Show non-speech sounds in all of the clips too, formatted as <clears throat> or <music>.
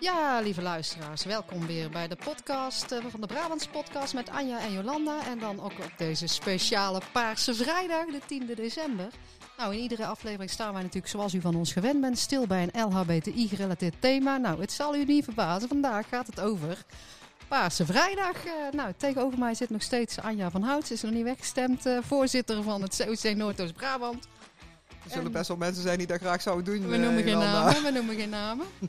Ja, lieve luisteraars, welkom weer bij de podcast eh, van de Brabants Podcast met Anja en Jolanda. En dan ook op deze speciale Paarse Vrijdag, de 10e december. Nou, in iedere aflevering staan wij natuurlijk, zoals u van ons gewend bent, stil bij een LHBTI-gerelateerd thema. Nou, het zal u niet verbazen, vandaag gaat het over Paarse Vrijdag. Eh, nou, tegenover mij zit nog steeds Anja van Hout. Ze is nog niet weggestemd, eh, voorzitter van het COC Noordoost-Brabant. Er zullen En- best wel mensen zijn die dat graag zouden doen. We noemen geen namen, we noemen geen namen. <laughs>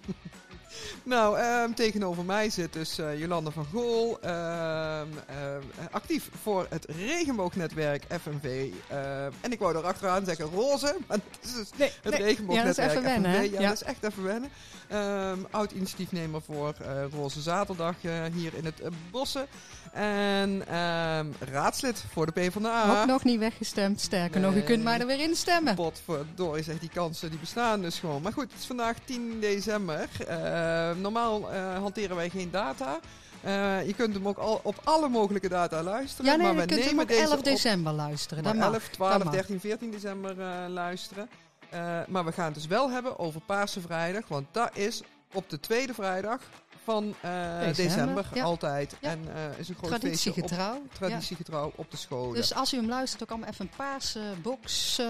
Nou, ehm, tegenover mij zit dus eh, Jolanda van Gool. ehm, ehm, actief voor het regenboognetwerk FNV. en ik wou er achteraan zeggen roze, maar het is dus Nee, het nee. regenboognetwerk Ja, dat is even wennen? FNV. Ja, Ja. dat is echt even wennen. Oud initiatiefnemer voor eh, Roze Zaterdag eh, hier in het Bossen. En raadslid voor de PvdA. Ook nog niet weggestemd. Sterker nog, u kunt mij er weer instemmen. Potverdorie, zegt die kansen die bestaan dus gewoon. Maar goed, het is vandaag 10 december. Eh, normaal eh, hanteren wij geen data. Eh, je kunt hem ook al op alle mogelijke data luisteren. Ja, nee, maar je we kunt hem deze 11 op december luisteren. Mag. 11, 12, Dat mag. 13, 14 december eh, luisteren. Eh, maar we gaan het dus wel hebben over Paarse Vrijdag. Want dat is op de tweede vrijdag van eh, December, december, ja. altijd. Ja. En eh, is een groot feestje op, Traditiegetrouw. traditiegetrouw op de scholen. Dus als u hem luistert, ook allemaal even een paarse box, eh,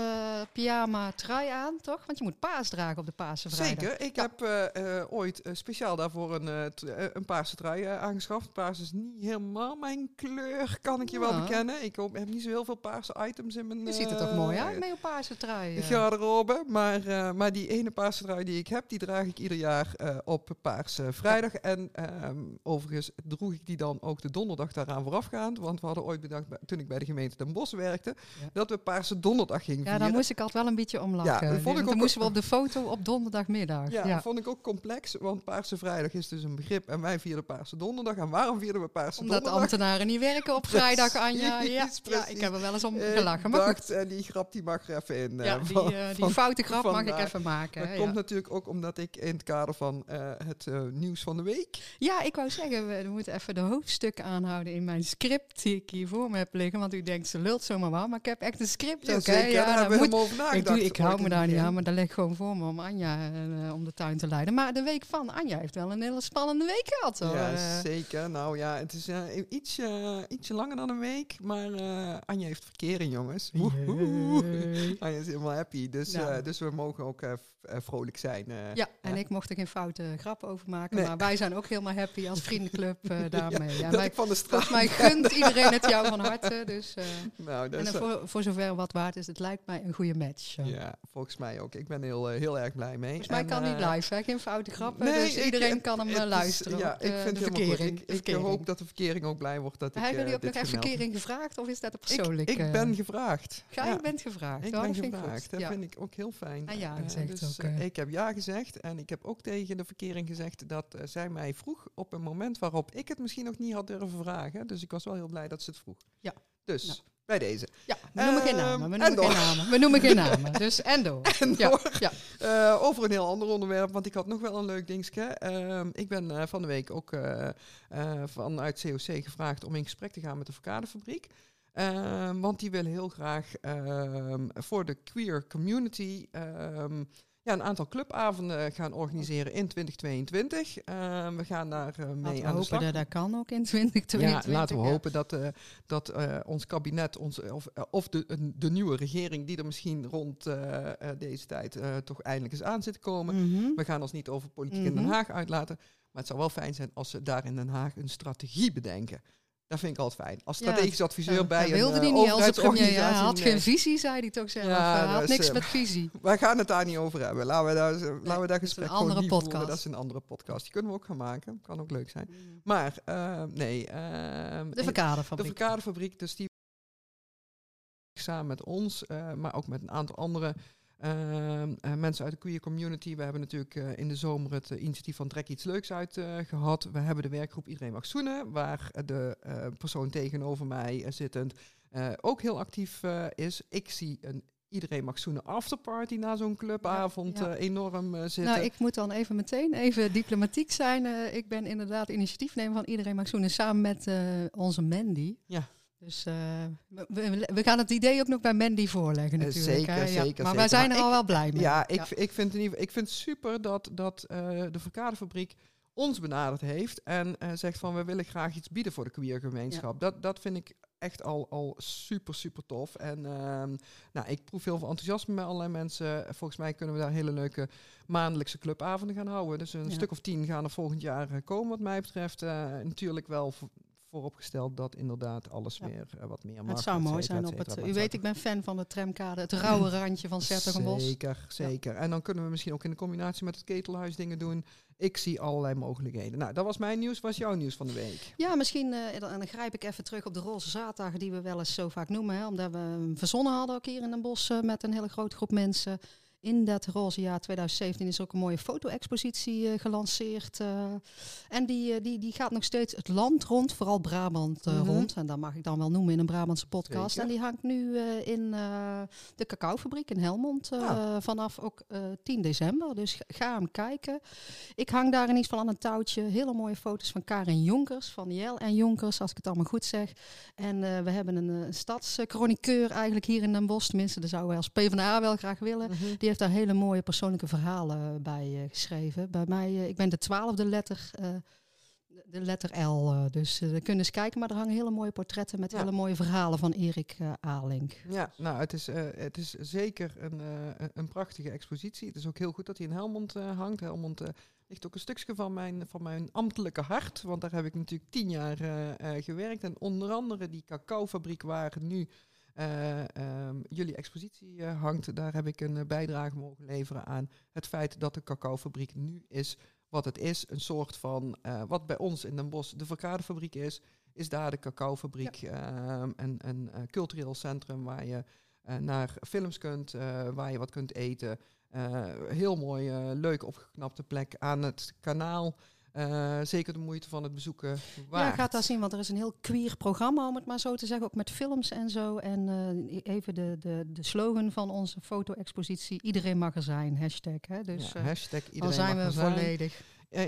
pyjama, trui aan, toch? Want je moet paars dragen op de Paarse Vrijdag. Zeker. Ik Ja. heb ooit speciaal daarvoor een, een paarse trui aangeschaft. Paars is niet helemaal mijn kleur, kan ik je wel Ja. bekennen. Ik heb niet zo heel veel paarse items in mijn Je ziet er toch mooi uit met je paarse trui. eh. garderobe. Maar, maar die ene paarse trui die ik heb, die draag ik ieder jaar op Paarse Vrijdag. En ehm, overigens droeg ik die dan ook de donderdag daaraan voorafgaand. Want we hadden ooit bedacht, toen ik bij de gemeente Den Bosch werkte, Ja. dat we Paarse Donderdag gingen Ja, vieren. daar moest ik altijd wel een beetje om lachen. Ja, dat vond ik ook dan moesten we op de foto op donderdagmiddag. Ja, Ja, dat vond ik ook complex, want Paarse Vrijdag is dus een begrip en wij vierden Paarse Donderdag. En waarom vierden we Paarse Omdat Donderdag? ambtenaren niet werken op vrijdag, Anja. Ja, ja, ik heb er wel eens om Eh, gelachen. Ik Maar goed, dacht, eh, die grap die mag er even in. eh, ja, die, van- eh, die van- foute grap mag ik even maken. Dat komt ja. natuurlijk ook omdat ik in het kader van eh, het eh, nieuws van de week. Ja, ik wou zeggen, we, moeten even de hoofdstukken aanhouden in mijn script die ik hier voor me heb liggen. Want u denkt, ze lult zomaar wel, maar ik heb echt een script ook. hè. zeker, daar dat hebben we moet- ik, doe, ik hou me daar niet aan, maar dat ligt gewoon voor me om Anja eh, om de tuin te leiden. Maar de week van Anja heeft wel een hele spannende week gehad. Hoor. Ja, Eh, zeker. Nou ja, het is eh, ietsje, ietsje langer dan een week. Maar Anja heeft verkering, jongens. Anja is helemaal happy. Dus, Nou. dus we mogen ook vrolijk zijn. eh. Ja, en ik mocht er geen foute grap over maken. Nee. Maar wij zijn ook helemaal happy als <laughs> vriendenclub eh, daarmee. Ja, wij, van de straat... volgens mij gunt iedereen het jou van harte. Dus, eh, <laughs> Nou, dat en is, eh, voor, voor zover wat waard is, het lijkt mij een goede match. Ja, volgens mij ook. Ik ben heel, eh, heel erg blij mee. Volgens mij En, kan eh, niet live, hè? geen foute grappen. Nee, dus ik- iedereen kan hem eh, is- luisteren. Ja, ik eh, vind de verkering. Ik, ik verkering. hoop dat de verkering ook blij wordt dat Hebben eh, jullie ook nog echt heb. verkering gevraagd of is dat een Ik, persoonlijk? ik eh, ben gevraagd. Je bent gevraagd. Ik Oh, ben gevraagd. Dat vind ik ook heel fijn. Ah, ja Eh, gezegd dus, eh, ik heb ja gezegd en ik heb ook tegen de verkering gezegd dat eh, zij mij vroeg op een moment waarop ik het misschien nog niet had durven vragen. Dus ik was wel heel blij dat ze het vroeg. Ja. Dus Nou. bij deze. Ja, we noemen geen Ehm, namen. We en noemen geen namen. We noemen geen <laughs> namen. Dus en door. En Ja, door. ja. Eh, over een heel ander onderwerp, want ik had nog wel een leuk dingetje. Ehm, ik ben van de week ook vanuit COC gevraagd om in gesprek te gaan met de Verkadefabriek. Ehm, want die willen heel graag ehm, voor de queer community ehm, ja, een aantal clubavonden gaan organiseren in 2022. Ehm, we gaan daar eh, mee Laten we aan de hopen slag. dat dat kan ook in 2022. Ja, laten we ja. hopen dat, eh, dat eh, ons kabinet, ons, of, eh, of de, de nieuwe regering die er misschien rond eh, eh, deze tijd eh, toch eindelijk eens aan zit te komen. Mhm. We gaan ons niet over politiek in Mhm. Den Haag uitlaten. Maar het zou wel fijn zijn als ze daar in Den Haag een strategie bedenken. Dat vind ik altijd fijn. Als Ja, strategisch adviseur Ja, bij een wilde eh, hij niet als premier. Ja, had Nee. geen visie, zei hij toch zelf. Ja, had niks eh, met visie. <laughs> Wij gaan het daar niet over hebben. Laten we daar, laten we daar gesprek een andere voeren. Dat is een andere podcast. Die kunnen we ook gaan maken. Kan ook leuk zijn. Maar eh, nee. ehm, De verkaderfabriek. de Verkadefabriek, dus die samen met ons, eh, maar ook met een aantal andere eh, mensen uit de queer community. We hebben natuurlijk eh, in de zomer het eh, initiatief van Trek iets leuks uit eh, gehad. We hebben de werkgroep Iedereen mag zoenen, waar eh, de eh, persoon tegenover mij eh, zittend eh, ook heel actief eh, is. Ik zie een Iedereen mag zoenen afterparty na zo'n clubavond Ja, ja. eh, enorm eh, zitten. Nou, ik moet dan even meteen even diplomatiek zijn. Eh, ik ben inderdaad initiatiefnemer van Iedereen Mag Zoenen samen met eh, onze Mandy. Ja. Dus eh, we, gaan het idee ook nog bij Mandy voorleggen Eh, natuurlijk. zeker, hè. Ja, zeker, Maar zeker. wij zijn Maar er al wel blij mee. Ja, ik, ik, vind het ik vind super dat, dat eh, de Verkadefabriek ons benaderd heeft en zegt van we willen graag iets bieden voor de queer gemeenschap. Dat, dat vind ik echt al, al super, super tof. En ehm, nou, ik proef heel veel enthousiasme bij allerlei mensen. Volgens mij kunnen we daar hele leuke maandelijkse clubavonden gaan houden. Dus een Ja. stuk of tien gaan er volgend jaar komen wat mij betreft. Natuurlijk wel vooropgesteld dat inderdaad alles Ja. weer eh, wat meer mag. het zou mooi zijn op het... U weet, ik ben fan van de tramkade, het rauwe <clears throat> randje van Sertogenbos. Zeker, zeker. En dan kunnen we misschien ook in de combinatie met het ketelhuis dingen doen. Ik zie allerlei mogelijkheden. Nou, dat was mijn nieuws. Wat is jouw nieuws van de week? Ja, misschien eh, dan, grijp ik even terug op de roze zaterdagen die we wel eens zo vaak noemen. Hè, omdat we hem verzonnen hadden ook hier in Den Bosch eh, met een hele grote groep mensen. In dat roze jaar 2017 is ook een mooie foto-expositie eh, gelanceerd. eh. en die, eh, die, die gaat nog steeds het land rond, vooral Brabant Mhm. rond. En dat mag ik dan wel noemen in een Brabantse podcast. Zeker. En die hangt nu in de cacaofabriek in Helmond Ah. vanaf ook eh, 10 december. Dus ga, hem kijken. Ik hang daar in ieder geval aan een touwtje hele mooie foto's van Karin Jonkers, van Jel en Jonkers, als ik het allemaal goed zeg. En we hebben een eh, stadschroniqueur eigenlijk hier in Den Bosch, tenminste, dat zouden wij als PvdA wel graag willen. Die heeft daar hele mooie persoonlijke verhalen bij eh, geschreven. Bij mij, eh, ik ben de twaalfde letter, eh, de letter L. eh, dus eh, we kunnen eens kijken, maar er hangen hele mooie portretten met Ja. hele mooie verhalen van Erik eh Alink. Ja, nou, het is, eh, het is zeker een, eh, een- prachtige expositie. Het is ook heel goed dat hij in Helmond eh, hangt. Helmond eh, ligt ook een stukje van mijn, van mijn ambtelijke hart. Want daar heb ik natuurlijk tien jaar eh, eh, gewerkt. En onder andere die cacaofabriek waar nu eh, ehm, jullie expositie eh, hangt. Daar heb ik een eh, bijdrage mogen leveren aan het feit dat de cacaofabriek nu is wat het is. Een soort van, wat bij ons in Den Bosch de verkadefabriek is, is daar de cacaofabriek. ehm, een een cultureel centrum waar je naar films kunt, waar je wat kunt eten. Heel mooi, leuk opgeknapte plek aan het kanaal. Eh, zeker de moeite van het bezoeken Ja, waard. gaat daar zien, want er is een heel queer programma, om het maar zo te zeggen, ook met films en zo. En eh, even de, de, de slogan van onze foto-expositie, iedereen mag er zijn, hashtag. Hè? Dus ja, eh, hashtag dan iedereen zijn mag we er zijn. volledig.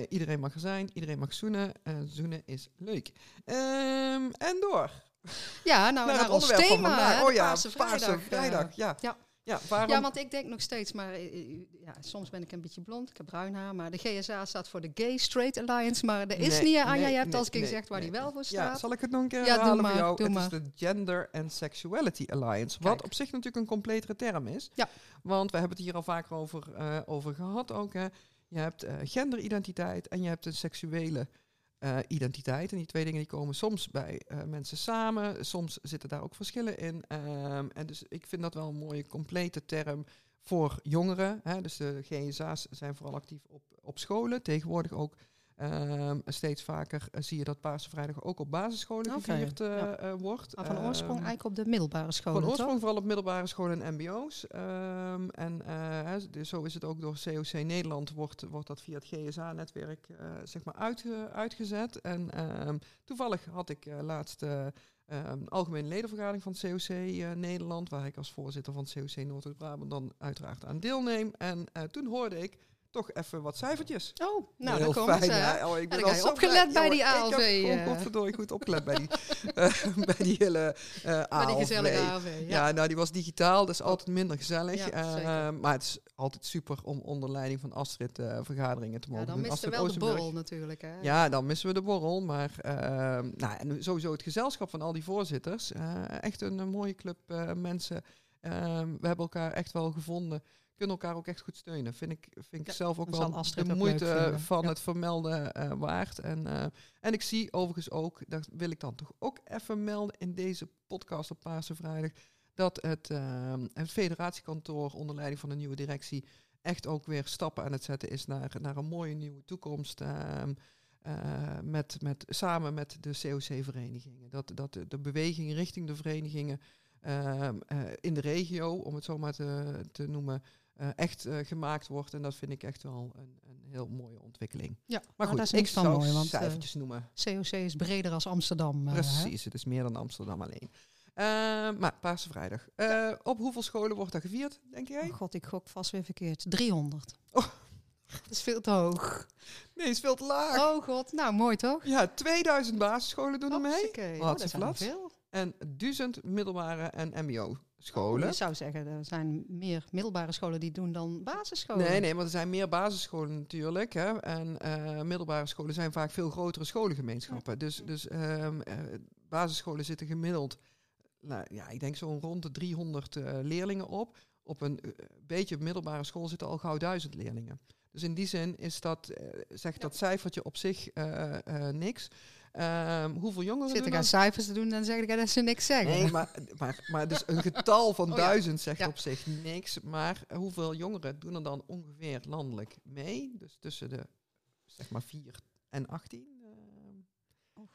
Iedereen mag er zijn, iedereen mag zoenen. Zoenen is leuk. Ehm, en door. Ja, nou, naar naar, het ons van thema, hè, Oh ja, Paarse Vrijdag. Vrijdag. Ja. ja. Ja, waarom? Ja, want ik denk nog steeds, maar eh, eh, ja, soms ben ik een beetje blond, ik heb bruin haar, maar de GSA staat voor de Gay Straight Alliance, maar er is Nee, niet, Anja, nee, je hebt nee, al eens nee, gezegd waar die wel voor Ja, staat. zal ik het nog een keer Ja, herhalen maar, voor jou? het maar. is de Gender and Sexuality Alliance. Kijk. Wat op zich natuurlijk een completere term is. Ja. Want we hebben het hier al vaker over, eh, over gehad ook. Hè. Je hebt eh, genderidentiteit en je hebt een seksuele eh, identiteit. En die twee dingen die komen soms bij eh, mensen samen. Soms zitten daar ook verschillen in. Ehm, en dus ik vind dat wel een mooie complete term voor jongeren. Hè. Dus de GSA's zijn vooral actief op, op scholen. Tegenwoordig ook ehm, steeds vaker eh, zie je dat Paarse Vrijdag ook op basisscholen gevierd eh, ja. eh, wordt. Maar van oorsprong Ehm, eigenlijk op de middelbare scholen, van oorsprong toch? vooral op middelbare scholen en mbo's. Ehm, en dus zo is het ook door COC Nederland, wordt, wordt dat via het GSA-netwerk zeg maar uitge- uitgezet. En toevallig had ik laatst ehm, algemene ledenvergadering van COC Nederland, waar ik als voorzitter van COC Noord-Brabant dan uiteraard aan deelneem. En toen hoorde ik toch even wat cijfertjes. Oh, nou, Heel komt fijn, hè? Oh, ik ben dan al zo opgelet blij. bij die ALV, Ik heb gewoon eh. godverdorie goed opgelet bij die, <laughs> eh, bij die hele eh <laughs> Bij die ALV. gezellige. Ja, nou die was digitaal, dat is altijd minder gezellig. Ja, Eh, maar het is altijd super om onder leiding van Astrid eh, vergaderingen te Ja, mogen dan doen. miste Astrid wel de borrel natuurlijk, hè? Ja, dan missen we de borrel. Maar nou, en sowieso het gezelschap van al die voorzitters. eh, echt een, een mooie club eh, mensen. Ehm, we hebben elkaar echt wel gevonden. Kunnen elkaar ook echt goed steunen. Vind ik, vind ik Ja, zelf ook wel Astrid de moeite van Ja. het vermelden eh, waard. En, eh, en ik zie overigens ook, dat wil ik dan toch ook even melden in deze podcast op Paarse Vrijdag, dat het, ehm, het federatiekantoor onder leiding van de nieuwe directie echt ook weer stappen aan het zetten is naar, naar een mooie nieuwe toekomst. ehm, eh, met, met, samen met de COC-verenigingen. Dat, dat de, de beweging richting de verenigingen in de regio, om het zo maar te, te noemen, eh, echt eh, gemaakt wordt. En dat vind ik echt wel een, een heel mooie ontwikkeling. Ja, Maar goed, dat is ik niks van zou mooi, want eh, noemen. COC is breder als Amsterdam. eh, hè? Precies, het is meer dan Amsterdam alleen. Ehm, maar Paarse Vrijdag. Eh, Op hoeveel scholen wordt dat gevierd, denk jij? Oh god, ik gok vast weer verkeerd. 300. Oh. <laughs> Dat is veel te hoog. Nee, is veel te laag. Oh god, nou mooi toch? Ja, 2000 basisscholen doen er mee. Hopsakee. Oh, dat flats. veel. En 1000 middelbare en mbo scholen. Je zou zeggen, er zijn meer middelbare scholen die doen dan basisscholen. Nee, nee, want er zijn meer basisscholen natuurlijk. Hè, en eh, middelbare scholen zijn vaak veel grotere scholengemeenschappen. Dus, dus ehm, eh, basisscholen zitten gemiddeld, nou, ja, ik denk zo'n rond de 300 eh, leerlingen op. Op een beetje middelbare school zitten al gauw duizend leerlingen. Dus in die zin is dat, zegt dat cijfertje op zich niks. Ehm, hoeveel jongeren Zit ik aan cijfers te doen, dan zeg ik dat ze niks zeggen. Nee, maar, maar, maar dus een getal van <laughs> Oh ja. duizend zegt Ja. op zich niks. Maar hoeveel jongeren doen er dan ongeveer landelijk mee? Dus tussen de zeg maar 4 en 18?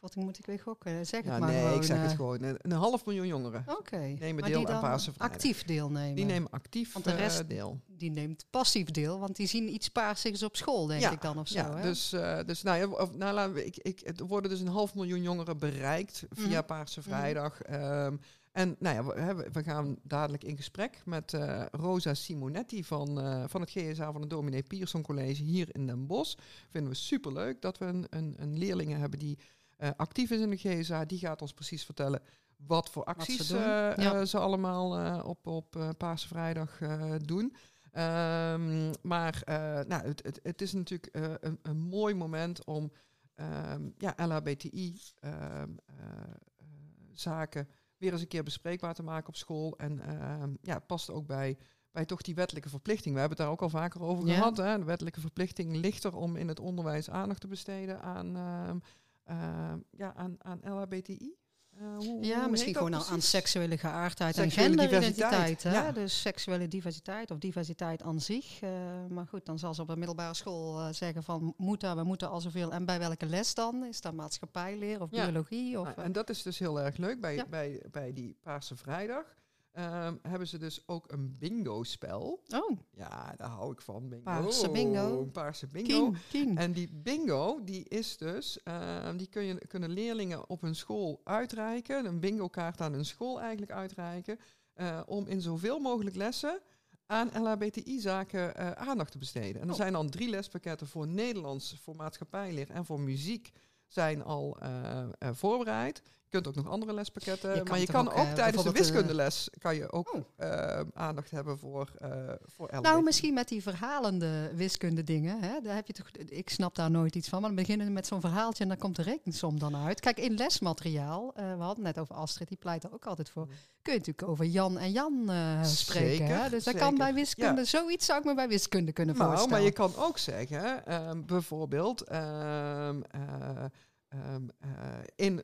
Ehm. Oh moet ik weer gokken. Zeg ja, het maar nee, gewoon. ik zeg het eh, gewoon. Een, een half miljoen jongeren Oké. nemen Maar deel aan Paarse Vrijdag. actief deelnemen. Die nemen actief Want de eh, rest- deel. Die neemt passief deel, want die zien iets paarsigs op school, denk Ja, ik dan of zo. Ja, hè? dus, eh, dus nou ja, of, nou, laten we, ik, ik, er worden dus een half miljoen jongeren bereikt via Mhm. Paarse Vrijdag. Ehm, en nou ja, we, hebben- we gaan dadelijk in gesprek met Rosa Simonetti van, van het GSA van het Dominee Pierson College hier in Den Bosch. Vinden we superleuk dat we een, een, een leerlingen hebben die eh, actief is in de GSA. Die gaat ons precies vertellen wat voor acties ze eh, Ja. eh, ze allemaal op, op Paarse Vrijdag doen. Ehm, maar nou, het, het, het is natuurlijk een, een mooi moment om ehm, ja, LHBTI ehm, eh, eh, zaken weer eens een keer bespreekbaar te maken op school. En ja, het past ook bij, bij toch die wettelijke verplichting. We hebben het daar ook al vaker over Ja. gehad. Hè? De wettelijke verplichting ligt er om in het onderwijs aandacht te besteden aan, ehm, ja, aan, aan LHBTI. Eh, hoe- Ja, hoe misschien gewoon al aan precies? seksuele geaardheid Seksuele en genderidentiteit. Hè? ja. Dus seksuele diversiteit of diversiteit aan zich. eh, maar goed, dan zal ze op een middelbare school eh, zeggen van moet dat, we moeten al zoveel. En bij welke les dan? Is dat maatschappijleer of Ja. biologie? Of, Nou, eh, en dat is dus heel erg leuk. Bij, Ja. bij, bij die Paarse Vrijdag ehm, hebben ze dus ook een bingo-spel. oh, Ja, daar hou ik van. Bingo. Paarse bingo. Een Paarse bingo. Kien, Kien. En die bingo, die is dus, ehm, die kun je, kunnen leerlingen op hun school uitreiken, een bingo kaart aan hun school eigenlijk uitreiken, eh, om in zoveel mogelijk lessen aan LHBTI-zaken eh, aandacht te besteden. En er Oh. zijn dan drie lespakketten voor Nederlands, voor maatschappijleer en voor muziek zijn al eh, voorbereid. Je kunt ook nog andere lespakketten, Je maar je kan ook, ook, eh, tijdens de eh, wiskundeles kan je ook Oh. eh, aandacht hebben voor, eh voor. Nou, misschien met die verhalende wiskunde dingen. Hè? Daar heb je toch, ik snap daar nooit iets van. Maar dan beginnen we met zo'n verhaaltje en dan komt de rekensom dan uit. Kijk, in lesmateriaal, we hadden net over Astrid, die pleit er ook altijd voor. Kun je natuurlijk over Jan en Jan spreken. Hè? Dus dat kan bij wiskunde, Ja. zoiets zou ik me bij wiskunde kunnen Nou, voorstellen. maar je kan ook zeggen, ehm, bijvoorbeeld ehm, eh, ehm, eh, in,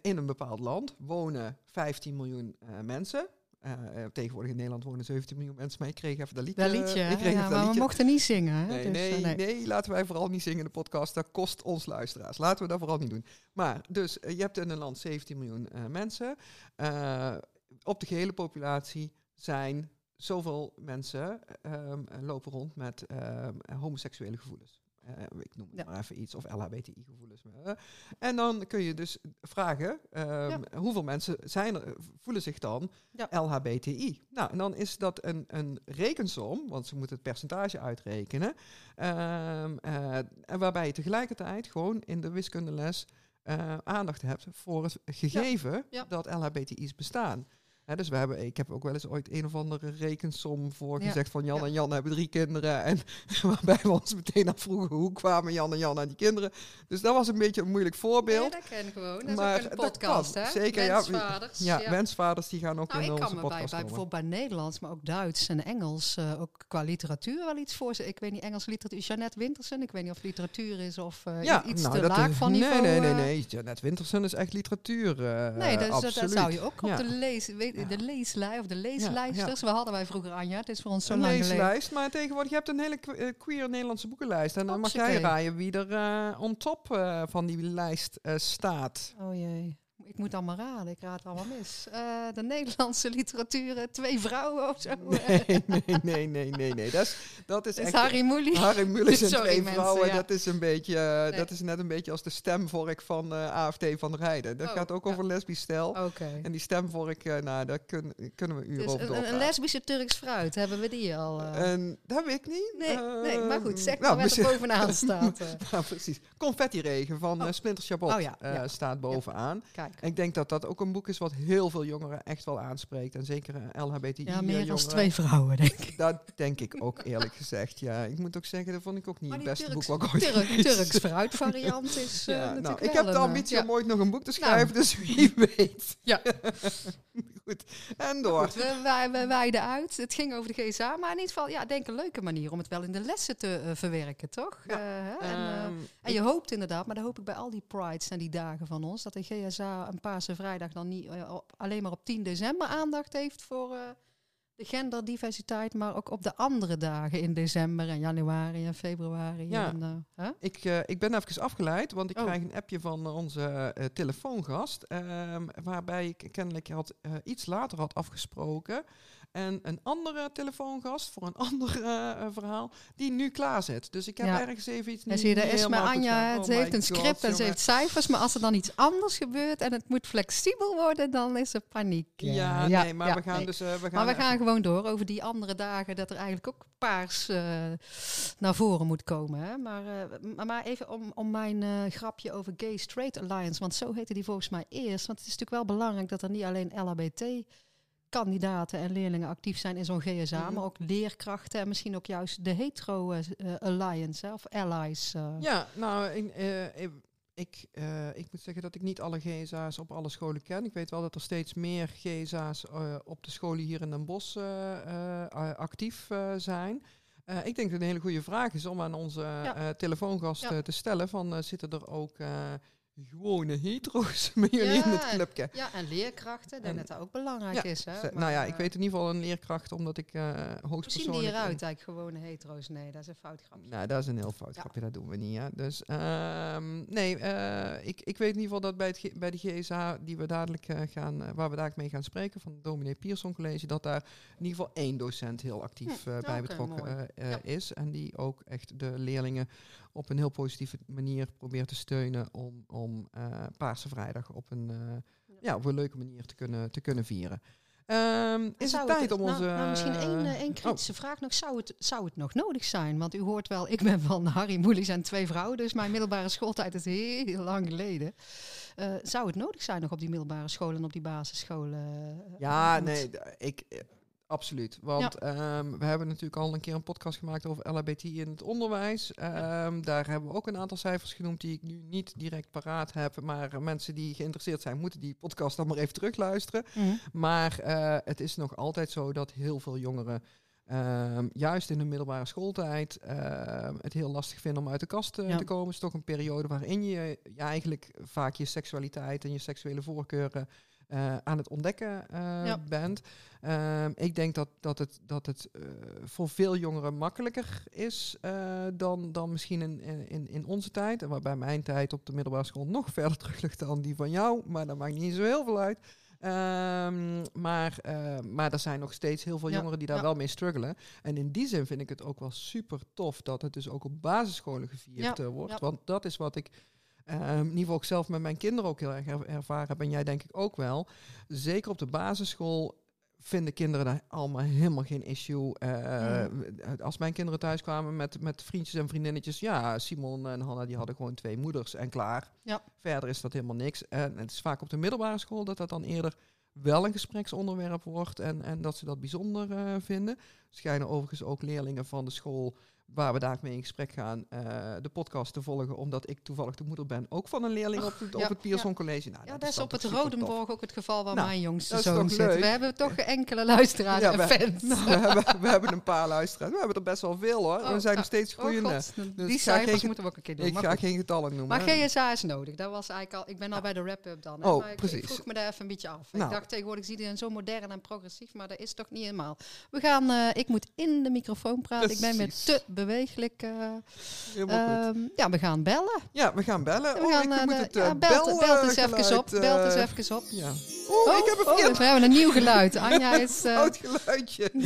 in een bepaald land wonen 15 miljoen eh, mensen. Eh, eh, tegenwoordig in Nederland wonen 17 miljoen mensen, maar ik kreeg even dat liedje. dat liedje, ik kreeg ja, dat maar we liedje. mochten niet zingen. Hè? Nee, Dus, nee, eh, nee. nee, laten wij vooral niet zingen in de podcast. Dat kost ons luisteraars. Laten we dat vooral niet doen. Maar dus, eh, je hebt in een land 17 miljoen eh, mensen. Eh, op de gehele populatie zijn zoveel mensen ehm, lopen rond met ehm, homoseksuele gevoelens. Eh, ik noem het Ja. maar even iets, of LHBTI-gevoelens. Eh, en dan kun je dus vragen, ehm, hoeveel mensen zijn er, voelen zich dan Ja. LHBTI? Nou, en dan is dat een, een rekensom, want ze moeten het percentage uitrekenen, en waarbij je tegelijkertijd gewoon in de wiskundeles aandacht hebt voor het gegeven dat LHBTI's bestaan. Dus we hebben, ik heb ook wel eens ooit een of andere rekensom voor Ja. gezegd van Jan Ja. en Jan hebben drie kinderen. En <laughs> waarbij we ons meteen afvroegen hoe kwamen Jan en Jan aan die kinderen. Dus dat was een beetje een moeilijk voorbeeld. Ja, dat ken ik gewoon. Dat is Maar ook een dat podcast, kan, hè? zeker, ja. Wensvaders, ja, wensvaders die gaan ook Nou, in ik kan onze me bij, bij podcast komen. bijvoorbeeld bij Nederlands, maar ook Duits en Engels, eh, ook qua literatuur wel iets voor. Ik weet niet, Engels literatuur. Jeannette Wintersen, ik weet niet of literatuur is of eh, Ja, iets nou, te laag is- van niveau. Nee, nee, nee, eh. nee. Janet Wintersen is echt literatuur. eh, Nee, dus dat, dat zou je ook op de, weet, Ja. de leeslijn of de leeslijsters. We hadden wij vroeger Anja, het is voor ons zo Een lang leeslijst, maar tegenwoordig je hebt een hele eh, queer Nederlandse boekenlijst. En dan mag jij raaien wie er eh on top eh, van die lijst staat. Oh jee. Ik moet allemaal raden, ik raad allemaal mis. Eh, de Nederlandse literatuur, eh, twee vrouwen of zo. <laughs> Nee, nee, nee, nee, nee, nee. Dat is, dat is is echt... Harry Moelie. Harry Mulisch en <laughs> Sorry, twee mensen, vrouwen, ja. dat is een beetje, eh, Nee. dat is net een beetje als de stemvork van AFT van der Heijden. Dat Oh, gaat ook ja. over lesbisch stel. Oké. En die stemvork, nou, daar kun- kunnen we uren Dus over een, een lesbische Turks fruit, hebben we die al? En dat weet ik niet. nee, nee, maar goed, zeg nou, maar wat er bovenaan <laughs> staat. Ja, precies. Confetti-regen van Oh. Splinter Chabot Oh ja. staat bovenaan. Kijk, Ik denk dat dat ook een boek is wat heel veel jongeren echt wel aanspreekt. En zeker uh, LHBTI Ja, meer dan twee vrouwen, denk ik. Dat denk ik ook eerlijk gezegd, ja. Ik moet ook zeggen, dat vond ik ook niet het beste Turks- boek wat ik ooit Turks fruit variant <laughs> is eh, Ja, natuurlijk nou, ik heb de eh, ambitie ja. om ooit nog een boek te Nou. schrijven, dus wie weet. Ja. <laughs> Goed, en door. Goed, we, wij, we wijden uit. Het ging over de GSA, maar in ieder geval, ja, ik denk een leuke manier om het wel in de lessen te eh, verwerken, toch? Ja. Eh, hè? en, eh, Ehm, en je hoopt inderdaad, maar dat hoop ik bij al die prides en die dagen van ons, dat de GSA een Paarse Vrijdag dan niet op- alleen maar op 10 december aandacht heeft voor eh, de genderdiversiteit, maar ook op de andere dagen in december en januari en februari. Ja. En, eh, hè? Ik, eh, ik ben even afgeleid, want ik Oh. krijg een appje van onze eh, telefoongast. ehm, waarbij ik kennelijk had, iets later had afgesproken. En een andere telefoongast voor een <laughs> ander eh, eh, verhaal, die nu klaar zit. Dus ik heb Ja. ergens even iets En niet zie je, daar is maar Anja, Oh ze heeft een God, script en ze heeft cijfers, maar als er dan iets anders gebeurt en het moet flexibel worden, dan is er paniek. Ja, Ja, nee, maar we gaan nee. dus... eh, we gaan Maar we even- gaan gewoon door over die andere dagen dat er eigenlijk ook paars naar voren moet komen. Hè? Maar, maar- even om, om mijn grapje over Gay Straight Alliance, want zo heette die volgens mij eerst. Want het is natuurlijk wel belangrijk dat er niet alleen LHBT kandidaten en leerlingen actief zijn in zo'n GSA, Mhm. maar ook leerkrachten en misschien ook juist de hetero eh, eh, alliance hè, of allies. eh. Ja, nou, ik, ik, ik, ik moet zeggen dat ik niet alle GSA's op alle scholen ken. Ik weet wel dat er steeds meer GSA's op de scholen hier in Den Bosch actief zijn. Ik denk dat het een hele goede vraag is om aan onze telefoongast Ja. eh, te stellen van zitten er ook gewone hetero's <laughs> bij jullie in het clubje? Ja, en leerkrachten, ik denk En- dat dat ook belangrijk Ja, is. Hè? Maar, nou ja, ik eh, weet in ieder geval een leerkracht omdat ik eh Hoe zien die hoogstpersoonlijk... eruit eigenlijk, gewone hetero's? Nee, dat is een fout grapje. Nou, dat is een heel fout Ja. grapje, dat doen we niet. Hè? Dus ehm, nee, eh, ik, ik weet in ieder geval dat bij, het, bij de GSA, die we dadelijk gaan, waar we dadelijk mee gaan spreken, van het Dominee Pierson College, dat daar in ieder geval één docent heel actief eh, bij betrokken is. En die ook echt de leerlingen op een heel positieve manier probeert te steunen om, om eh, Paarse Vrijdag op een, eh, ja, op een leuke manier te kunnen, te kunnen vieren. Ehm, is het tijd om nou, onze... Nou, misschien één, eh, één oh. kritische vraag nog. Zou het, zou het nog nodig zijn? Want u hoort wel, ik ben van Harry Moelis en twee vrouwen. Dus mijn middelbare schooltijd is heel lang geleden. Zou het nodig zijn nog op die middelbare scholen en op die basisscholen? Ja, nee, ik, absoluut. Want ehm, we hebben natuurlijk al een keer een podcast gemaakt over LHBTI in het onderwijs. Ehm, Daar hebben we ook een aantal cijfers genoemd die ik nu niet direct paraat heb. Maar eh, mensen die geïnteresseerd zijn, moeten die podcast dan maar even terugluisteren. Mhm. Maar eh, het is nog altijd zo dat heel veel jongeren, ehm, juist in de middelbare schooltijd, het heel lastig vinden om uit de kast eh, Ja. te komen. Het is toch een periode waarin je, je eigenlijk vaak je seksualiteit en je seksuele voorkeuren eh, aan het ontdekken Ja. bent. Ehm, ik denk dat, dat het, dat het eh, voor veel jongeren makkelijker is dan, dan misschien in, in, in onze tijd. En waarbij mijn tijd op de middelbare school nog <laughs> verder terug ligt dan die van jou. Maar dat maakt niet zo heel veel uit. Ehm, maar, maar er zijn nog steeds heel veel Ja, jongeren die daar ja. wel mee struggelen. En in die zin vind ik het ook wel super tof dat het dus ook op basisscholen gevierd Ja, wordt. Want dat is wat ik in ieder geval ook zelf met mijn kinderen ook heel erg er- ervaren heb. En jij denk ik ook wel. Zeker op de basisschool vinden kinderen daar allemaal helemaal geen issue. Eh, Als mijn kinderen thuis kwamen met, met vriendjes en vriendinnetjes, ja, Simon en Hanna die hadden gewoon twee moeders en klaar. Ja. Verder is dat helemaal niks. En het is vaak op de middelbare school dat dat dan eerder wel een gespreksonderwerp wordt en, en dat ze dat bijzonder eh, vinden. Er schijnen overigens ook leerlingen van de school waar we daar mee in gesprek gaan, eh, de podcast te volgen, omdat ik toevallig de moeder ben, ook van een leerling op het, ja, op het Pierson College. Nou, Ja, dat is op het. Rodenborg ook het geval waar Nou, mijn jongste zoon zit. leuk? We hebben toch enkele luisteraars Ja, en we- fans. <laughs> Nou, we, hebben, we hebben een paar luisteraars. We hebben er best wel veel hoor. we Oh, zijn nog steeds Oh groeiende. Dus die cijfers geen- moeten we ook een keer doen. ik ga goed. geen getallen noemen. Maar. GSA is nodig. Dat was eigenlijk al. Ik ben al bij de wrap-up dan. hè, Oh, maar ik, precies. Ik vroeg me daar even een beetje af. Ik dacht tegenwoordig zie je zo modern en progressief, maar dat is toch niet helemaal. We gaan. eh, ik moet in de microfoon praten. Ik ben weer Precies. te. Helemaal goed. ehm, ja, we gaan bellen. Ja, we gaan bellen. We oh, gaan, ik eh, moet het ja, eh, belt, belt eens even op. Belt eens eh, even op. Ja. Oh, ik heb een oh, we hebben een nieuw geluid. Anja <laughs> is. fout geluidje. <laughs>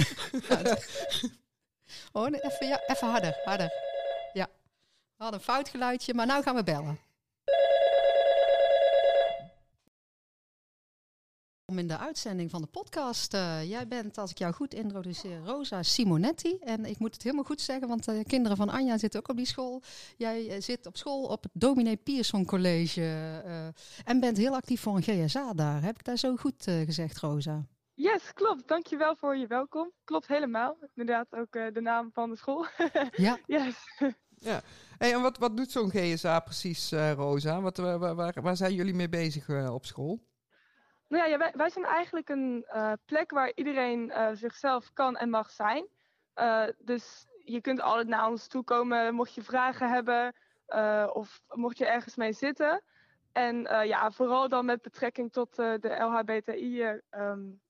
oh, nee, even, ja, even harder, harder. Ja. We hadden een fout geluidje, maar nu gaan we bellen. Om in de uitzending van de podcast. Uh, jij bent, als ik jou goed introduceer, Rosa Simonetti. En ik moet het helemaal goed zeggen, want de kinderen van Anja zitten ook op die school. Jij uh, zit op school op het Dominee Pierson College uh, en bent heel actief voor een GSA daar. Heb ik daar zo goed gezegd, Rosa? Yes, klopt. Dankjewel voor je welkom. Klopt helemaal. Inderdaad ook de naam van de school. <laughs> ja. Yes. Ja. Hey, en wat, wat doet zo'n GSA precies, Rosa? Wat, waar, waar, waar, zijn jullie mee bezig op school? Nou ja, wij, zijn eigenlijk een uh, plek waar iedereen uh, zichzelf kan en mag zijn. Uh, dus je kunt altijd naar ons toe komen mocht je vragen hebben of mocht je ergens mee zitten. En ja, vooral dan met betrekking tot de LHBTI um,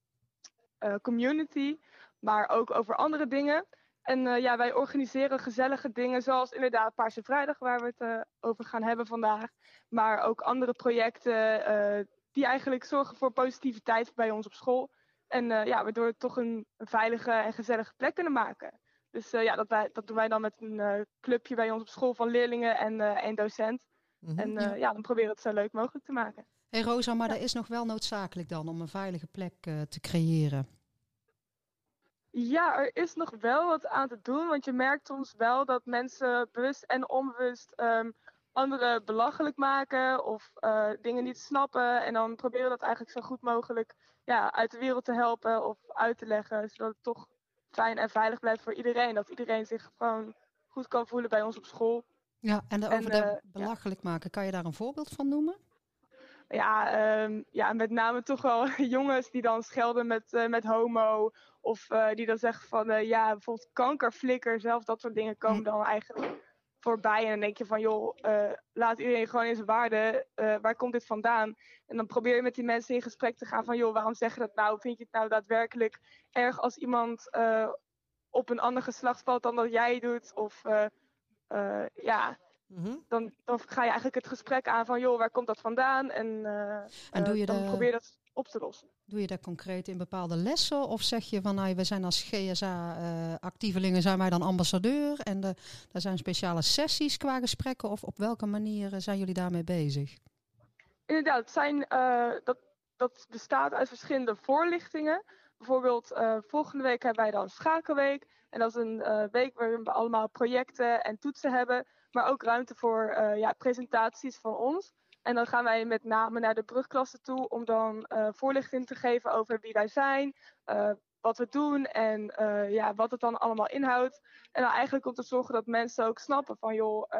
community, maar ook over andere dingen. En ja, wij organiseren gezellige dingen zoals inderdaad Paarse Vrijdag, waar we het over gaan hebben vandaag. Maar ook andere projecten die eigenlijk zorgen voor positiviteit bij ons op school. En uh, ja, waardoor we toch een, een, veilige en gezellige plek kunnen maken. Dus uh, ja, dat, wij, dat doen wij dan met een uh, clubje bij ons op school van leerlingen en een docent. Mm -hmm. En ja. ja. dan proberen we het zo leuk mogelijk te maken. hey Rosa, maar ja. dat is nog wel noodzakelijk dan om een veilige plek te creëren. Ja, er is nog wel wat aan te doen. Want je merkt soms wel dat mensen bewust en onbewust um, anderen belachelijk maken of uh, dingen niet snappen. En dan proberen dat eigenlijk zo goed mogelijk ja, uit de wereld te helpen of uit te leggen. Zodat het toch fijn en veilig blijft voor iedereen. Dat iedereen zich gewoon goed kan voelen bij ons op school. Ja, en over en, de uh, belachelijk ja. maken, kan je daar een voorbeeld van noemen? Ja, um, ja, met name toch wel <laughs> jongens die dan schelden met, uh, met homo. Of uh, die dan zeggen van, ja, bijvoorbeeld kankerflikker, zelf dat soort dingen komen dan eigenlijk voorbij. En dan denk je van, joh, uh, laat iedereen gewoon in zijn waarde. Uh, waar komt dit vandaan? En dan probeer je met die mensen in gesprek te gaan van, joh, waarom zeg je dat nou? Vind je het nou daadwerkelijk erg als iemand uh, op een ander geslacht valt dan dat jij doet? Of ja, mm -hmm. dan, dan ga je eigenlijk het gesprek aan van, joh, waar komt dat vandaan? En, en doe je dan de... probeer je dat op te lossen. Doe je dat concreet in bepaalde lessen? Of zeg je van nou, we zijn als GSA-actievelingen, zijn wij dan ambassadeur? En de, er zijn speciale sessies qua gesprekken? Of op welke manier zijn jullie daarmee bezig? Inderdaad, het zijn, uh, dat, dat bestaat uit verschillende voorlichtingen. Bijvoorbeeld uh, volgende week hebben wij dan Schakelweek. En dat is een uh, week waarin we allemaal projecten en toetsen hebben. Maar ook ruimte voor ja, presentaties van ons. En dan gaan wij met name naar de brugklasse toe om dan uh, voorlichting te geven over wie wij zijn, uh, wat we doen en uh, ja, wat het dan allemaal inhoudt. En dan eigenlijk om te zorgen dat mensen ook snappen van joh,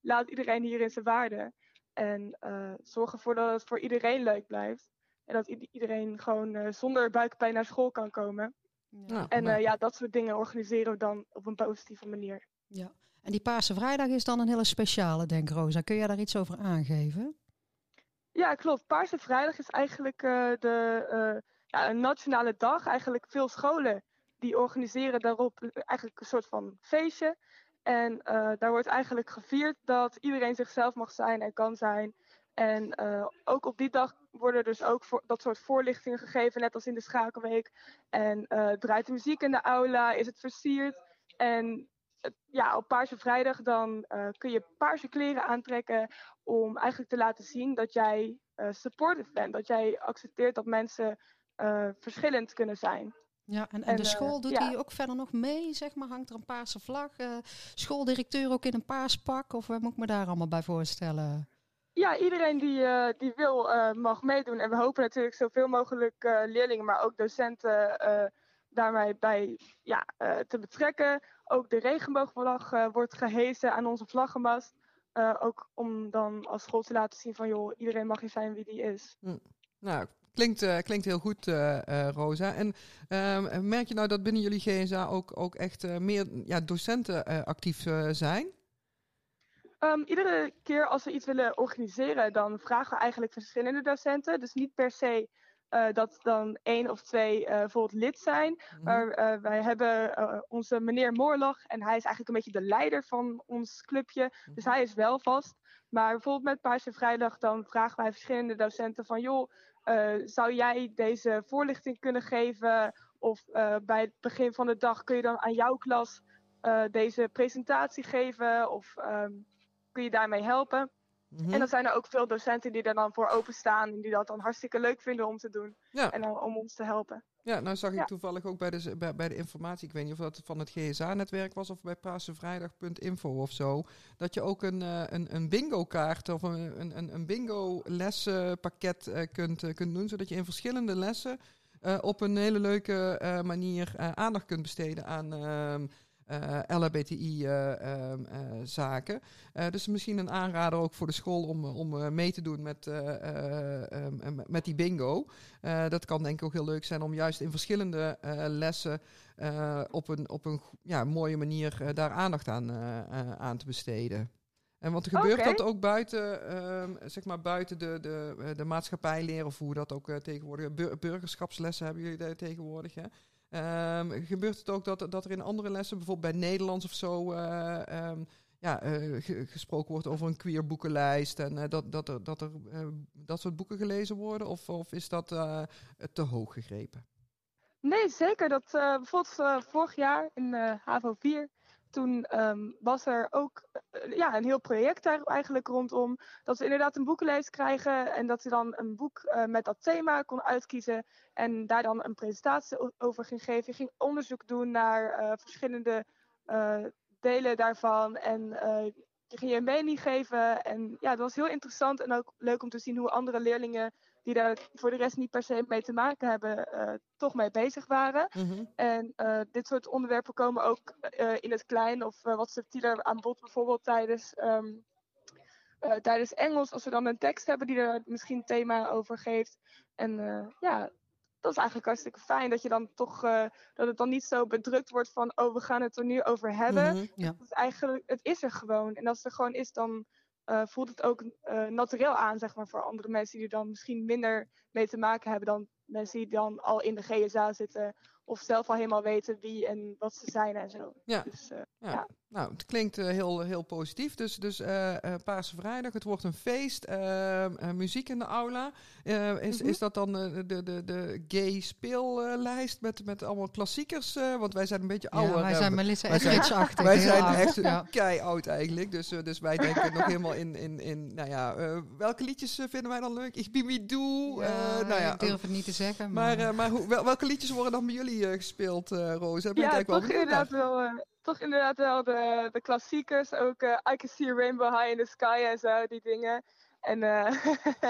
laat iedereen hier in zijn waarde. En zorg ervoor dat het voor iedereen leuk blijft. En dat iedereen gewoon zonder buikpijn naar school kan komen. Ja, en maar... ja, dat soort dingen organiseren we dan op een positieve manier. Ja, en die Paarse Vrijdag is dan een hele speciale, denk Rosa. Kun je daar iets over aangeven? Ja, klopt. Paarse Vrijdag is eigenlijk uh, de, uh, ja, een nationale dag. Eigenlijk veel scholen die organiseren daarop eigenlijk een soort van feestje. En uh, daar wordt eigenlijk gevierd dat iedereen zichzelf mag zijn en kan zijn. En ook op die dag worden dus ook voor, dat soort voorlichtingen gegeven, net als in de schakelweek. En draait de muziek in de aula, is het versierd. En ja, op Paarse Vrijdag dan uh, kun je paarse kleren aantrekken om eigenlijk te laten zien dat jij uh, supportive bent. Dat jij accepteert dat mensen uh, verschillend kunnen zijn. Ja, en, en, en de school doet ja. ook verder nog mee, zeg maar? Hangt er een paarse vlag? schooldirecteur ook in een paars pak? Of wat moet ik me daar allemaal bij voorstellen? Ja, iedereen die, uh, die wil uh, mag meedoen. En we hopen natuurlijk zoveel mogelijk uh, leerlingen, maar ook docenten daarmee bij ja, te betrekken. Ook de regenboogvlag wordt gehezen aan onze vlaggenmast. ook om dan als school te laten zien van joh, iedereen mag hier zijn wie die is. Hm. Nou, klinkt, klinkt heel goed, Rosa. En ehm, merk je nou dat binnen jullie GSA ook, ook echt meer ja, docenten actief zijn? Um, iedere keer als we iets willen organiseren, dan vragen we eigenlijk verschillende docenten. Dus niet per se uh, dat dan één of twee uh, bijvoorbeeld lid zijn. Mm -hmm. Maar uh, wij hebben onze meneer Moorlach en hij is eigenlijk een beetje de leider van ons clubje. Mm -hmm. Dus hij is wel vast. Maar bijvoorbeeld met Paarse Vrijdag dan vragen wij verschillende docenten van... joh, zou jij deze voorlichting kunnen geven? Of bij het begin van de dag kun je dan aan jouw klas deze presentatie geven? Of... Um, kun je daarmee helpen. Mhm. En dan zijn er ook veel docenten die er dan voor openstaan en die dat dan hartstikke leuk vinden om te doen. Ja. En dan om ons te helpen. Ja, nou zag ik Ja. toevallig ook bij de, bij, bij de informatie, ik weet niet of dat van het GSA-netwerk was of bij paasevrijdag.info of zo, dat je ook een, eh, een, een bingo-kaart of een, een, een- bingo-lessenpakket eh, kunt, eh, kunt doen, zodat je in verschillende lessen op een hele leuke manier aandacht kunt besteden aan ehm LHBTI-zaken. Eh, dus misschien een aanrader ook voor de school om, om eh, mee te doen met, eh, eh, ehm, eh, met die bingo. Eh, dat kan denk ik ook heel leuk zijn om juist in verschillende eh, lessen eh, op een, op een ja, mooie manier eh, daar aandacht aan, eh, eh, aan te besteden. En want gebeurt dat ook buiten, ehm, zeg maar buiten de, de, eh, de maatschappijleer of hoe dat ook eh, tegenwoordig, bur- burgerschapslessen hebben jullie daar tegenwoordig, hè? Ehm, gebeurt het ook dat, dat er in andere lessen, bijvoorbeeld bij Nederlands of zo, eh, ehm, ja, eh, ge- gesproken wordt over een queer boekenlijst en eh, dat, dat er, dat, er dat soort boeken gelezen worden? Of, of is dat te hoog gegrepen? Nee, zeker. Dat, bijvoorbeeld vorig jaar in HAVO 4, toen ehm, was er ook ja, een heel project daar eigenlijk rondom. Dat we inderdaad een boekenlijst krijgen en dat je dan een boek eh, met dat thema kon uitkiezen. En daar dan een presentatie over ging geven. Ging onderzoek doen naar eh, verschillende eh, delen daarvan. En je ging je mening geven. En ja, dat was heel interessant en ook leuk om te zien hoe andere leerlingen die daar voor de rest niet per se mee te maken hebben, eh, toch mee bezig waren. En eh, dit soort onderwerpen komen ook eh, in het klein of wat subtieler aan bod, bijvoorbeeld tijdens, ehm, eh, tijdens Engels, als we dan een tekst hebben die er misschien een thema over geeft. En ja, dat is eigenlijk hartstikke fijn dat je dan toch, dat het dan niet zo bedrukt wordt van, oh, we gaan het er nu over hebben. Mhm. Ja. Het is eigenlijk, het is er gewoon. En als het er gewoon is, dan eh, voelt het ook eh naturel aan, zeg maar, voor andere mensen die er dan misschien minder mee te maken hebben dan mensen die dan al in de GSA zitten. Of zelf al helemaal weten wie en wat ze zijn en zo. Ja. Dus, eh, Ja. Ja. Nou, het klinkt eh, heel, heel positief. Dus, dus eh eh, Paarse Vrijdag, het wordt een feest. eh, eh, muziek in de aula. Eh, is, Mhm. is dat dan de, de, de gay speellijst met, met allemaal klassiekers? eh, want wij zijn een beetje ouder. Ja, wij zijn Melissa zijn- Etheridge-achtig. wij zijn echt Ja. kei oud eigenlijk. Dus, eh, dus wij denken nog helemaal in, in, in nou ja, eh, welke liedjes vinden wij dan leuk? Ik Bibi Doe. Ja, eh, nou ja, ik durf het niet te zeggen. maar, Maar, maar hoe, wel- welke liedjes worden dan bij jullie eh, gespeeld, eh Roos? Ik ja, wel toch inderdaad, wel, eh, toch inderdaad wel de, de klassiekers. Ook eh, I Can See a Rainbow High in the Sky en zo, die dingen. En eh,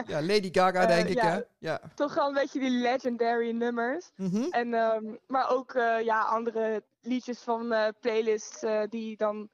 Ja, Lady Gaga <laughs> Eh, denk ik, ja. hè? Ja. toch wel een beetje die legendary nummers. Mhm. En, ehm, maar ook ja, andere liedjes van playlists die dan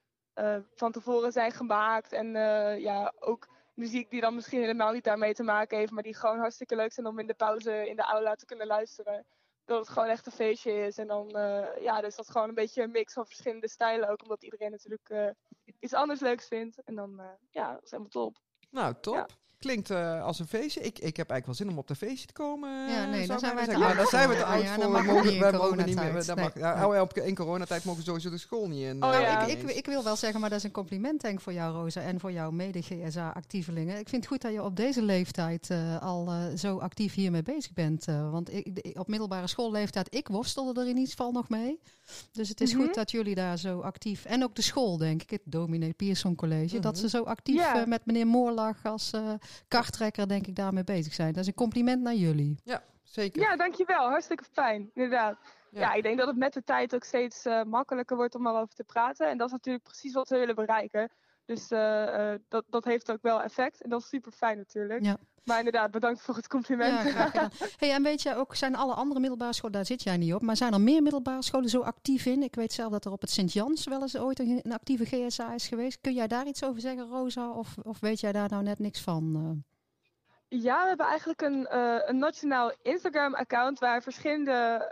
van tevoren zijn gemaakt. En ja, ook muziek die dan misschien helemaal niet daarmee te maken heeft, maar die gewoon hartstikke leuk zijn om in de pauze in de aula te kunnen luisteren. Dat het gewoon echt een feestje is. En dan eh, ja, dus dat is gewoon een beetje een mix van verschillende stijlen ook, omdat iedereen natuurlijk eh, iets anders leuks vindt. En dan, eh, ja, dat is helemaal top. Nou, top. Ja. Klinkt eh, als een feestje. Ik, ik heb eigenlijk wel zin om op dat feestje te komen. eh, Ja, nee, ik zijn te. Maar zijn we te voor. oud Ja, voor. We mogen, niet in wij mogen niet meer. mag, ja, Nee. oh ja, op, in coronatijd mogen we sowieso de school niet in. Oh eh, ja. Nou, ik, ik, ik wil wel zeggen, maar dat is een compliment denk ik voor jou, Rosa, en voor jouw mede-GSA-actievelingen. Ik vind het goed dat je op deze leeftijd eh, al eh, zo actief hiermee bezig bent. eh, want ik, de- op middelbare schoolleeftijd, ik worstelde er in ieder geval nog mee. Dus het is Mhm. goed dat jullie daar zo actief, en ook de school denk ik, het Dominee Pierson College, dat Mhm. ze zo actief eh, met meneer Moorlag als eh karttrekker denk ik daarmee bezig zijn. Dat is een compliment naar jullie. Zeker. Ja, dankjewel. Hartstikke fijn, inderdaad. Ja. Ja. ik denk dat het met de tijd ook steeds eh, makkelijker wordt om erover te praten. En dat is natuurlijk precies wat we willen bereiken. Dus eh, eh, dat, dat heeft ook wel effect. En dat is super fijn natuurlijk. Ja. Maar inderdaad, bedankt voor het compliment. Ja. <laughs> Hey, en weet je ook, zijn alle andere middelbare scholen, daar zit jij niet op, maar zijn er meer middelbare scholen zo actief in? Ik weet zelf dat er op het Sint-Jans wel eens ooit een, een actieve GSA is geweest. Kun jij daar iets over zeggen, Rosa? Of, of weet jij daar nou net niks van? eh? Ja, we hebben eigenlijk een, een nationaal Instagram-account waar verschillende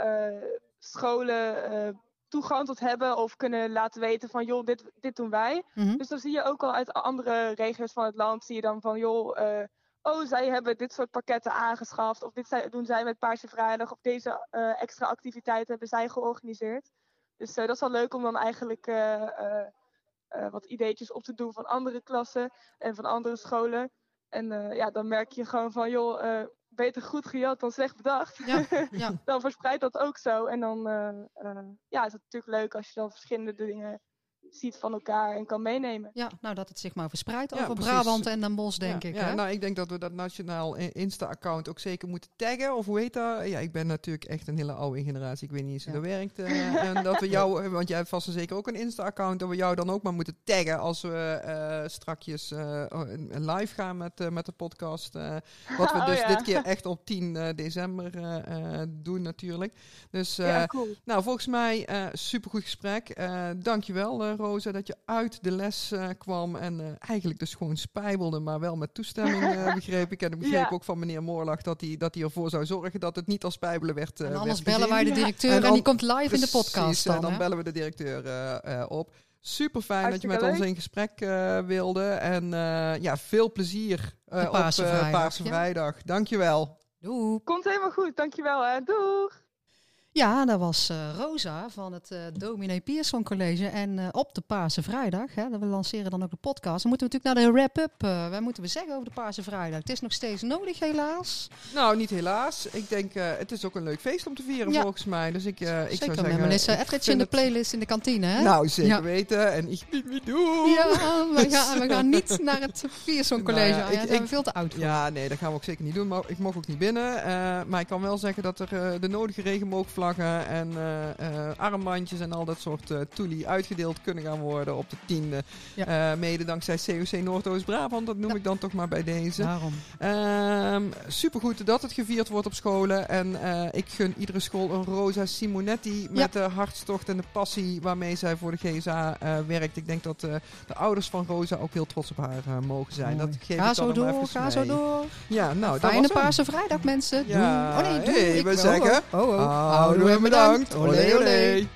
scholen toegang tot hebben of kunnen laten weten van joh, dit, dit doen wij. Mhm. Dus dan zie je ook al uit andere regio's van het land, zie je dan van joh, eh, oh zij hebben dit soort pakketten aangeschaft of dit doen zij met Paarse Vrijdag of deze eh, extra activiteiten hebben zij georganiseerd. Dus eh, dat is wel leuk om dan eigenlijk wat ideetjes op te doen van andere klassen en van andere scholen. En ja, dan merk je gewoon van joh, beter goed gejat dan slecht bedacht. Ja, <laughs> ja. dan verspreidt dat ook zo. En dan eh, eh, ja, is het natuurlijk leuk als je dan verschillende dingen ziet van elkaar en kan meenemen. Ja, nou dat het zich maar verspreidt Ja, over precies. Brabant en Den Bosch, denk ja, ik. Ja, hè? nou, ik denk dat we dat nationaal i- Insta-account ook zeker moeten taggen. Of hoe heet dat? Ja, ik ben natuurlijk echt een hele oude generatie. Ik weet niet eens hoe Ja. dat werkt. eh, <laughs> en dat we jou, want jij hebt vast en zeker ook een Insta-account, dat we jou dan ook maar moeten taggen als we eh strakjes eh, een- live gaan met, eh, met de podcast. eh, wat we Oh, dus ja. dit keer <laughs> echt op 10 eh, december eh, eh, doen natuurlijk. Dus eh, ja, cool. nou, volgens mij eh supergoed gesprek. Eh dankjewel uh, Rosa dat je uit de les eh, kwam en eh, eigenlijk dus gewoon spijbelde, maar wel met toestemming eh, <laughs> begreep ik. En ik begreep Ja. ook van meneer Moorlag dat hij dat hij ervoor zou zorgen dat het niet als spijbelen werd. eh, en anders bellen wij de directeur En en, dan- die komt live in de podcast dan. dan hè? bellen we de directeur eh, eh, op. Super fijn dat je met ons in gesprek eh, wilde. En eh, ja, veel plezier eh, Paarse op eh, Vrijdag, Paarse ja. Vrijdag. Dankjewel. Doei. Komt helemaal goed, dankjewel hè. Doeg! Ja, dat was eh, Rosa van het eh Dominee Pierson College. En eh, op de Paarse Vrijdag, hè, we lanceren dan ook de podcast. Dan moeten we natuurlijk naar de wrap-up. wat moeten we zeggen over de Paarse Vrijdag? Het is nog steeds nodig, helaas. Nou, niet helaas. Ik denk, het is ook een leuk feest om te vieren Ja. volgens mij. Dus ik, ik Zeker zou zeggen... Melissa in de het- playlist in de kantine, hè? Nou, zeker Ja. weten. En ik niet meer doen. Ja, we gaan, we gaan <laughs> niet naar het Pierson College. Nou ja, ja, ik- zijn we ik- veel te oud voor. Ja, nee, dat gaan we ook zeker niet doen. Maar ik mocht ook niet binnen. Maar ik kan wel zeggen dat er de nodige en eh, eh, armbandjes en al dat soort eh toelie uitgedeeld kunnen gaan worden op de tiende. Ja. Mede dankzij COC Noordoost-Brabant, dat noem Ja. ik dan toch maar bij deze. Daarom. Ehm supergoed dat het gevierd wordt op scholen. En ik gun iedere school een Rosa Simonetti met de hartstocht en de passie waarmee zij voor de GSA werkt. Ik denk dat de ouders van Rosa ook heel trots op haar mogen zijn. Mooi. Dat geef Ga ik zo door, ga zo door. Ja, nou, Fijne. Paarse Vrijdag, mensen. Ja. Oh nee, hey, Ik- we oh, zeggen, Oh, oh. hebben we bedankt. Olé, olé.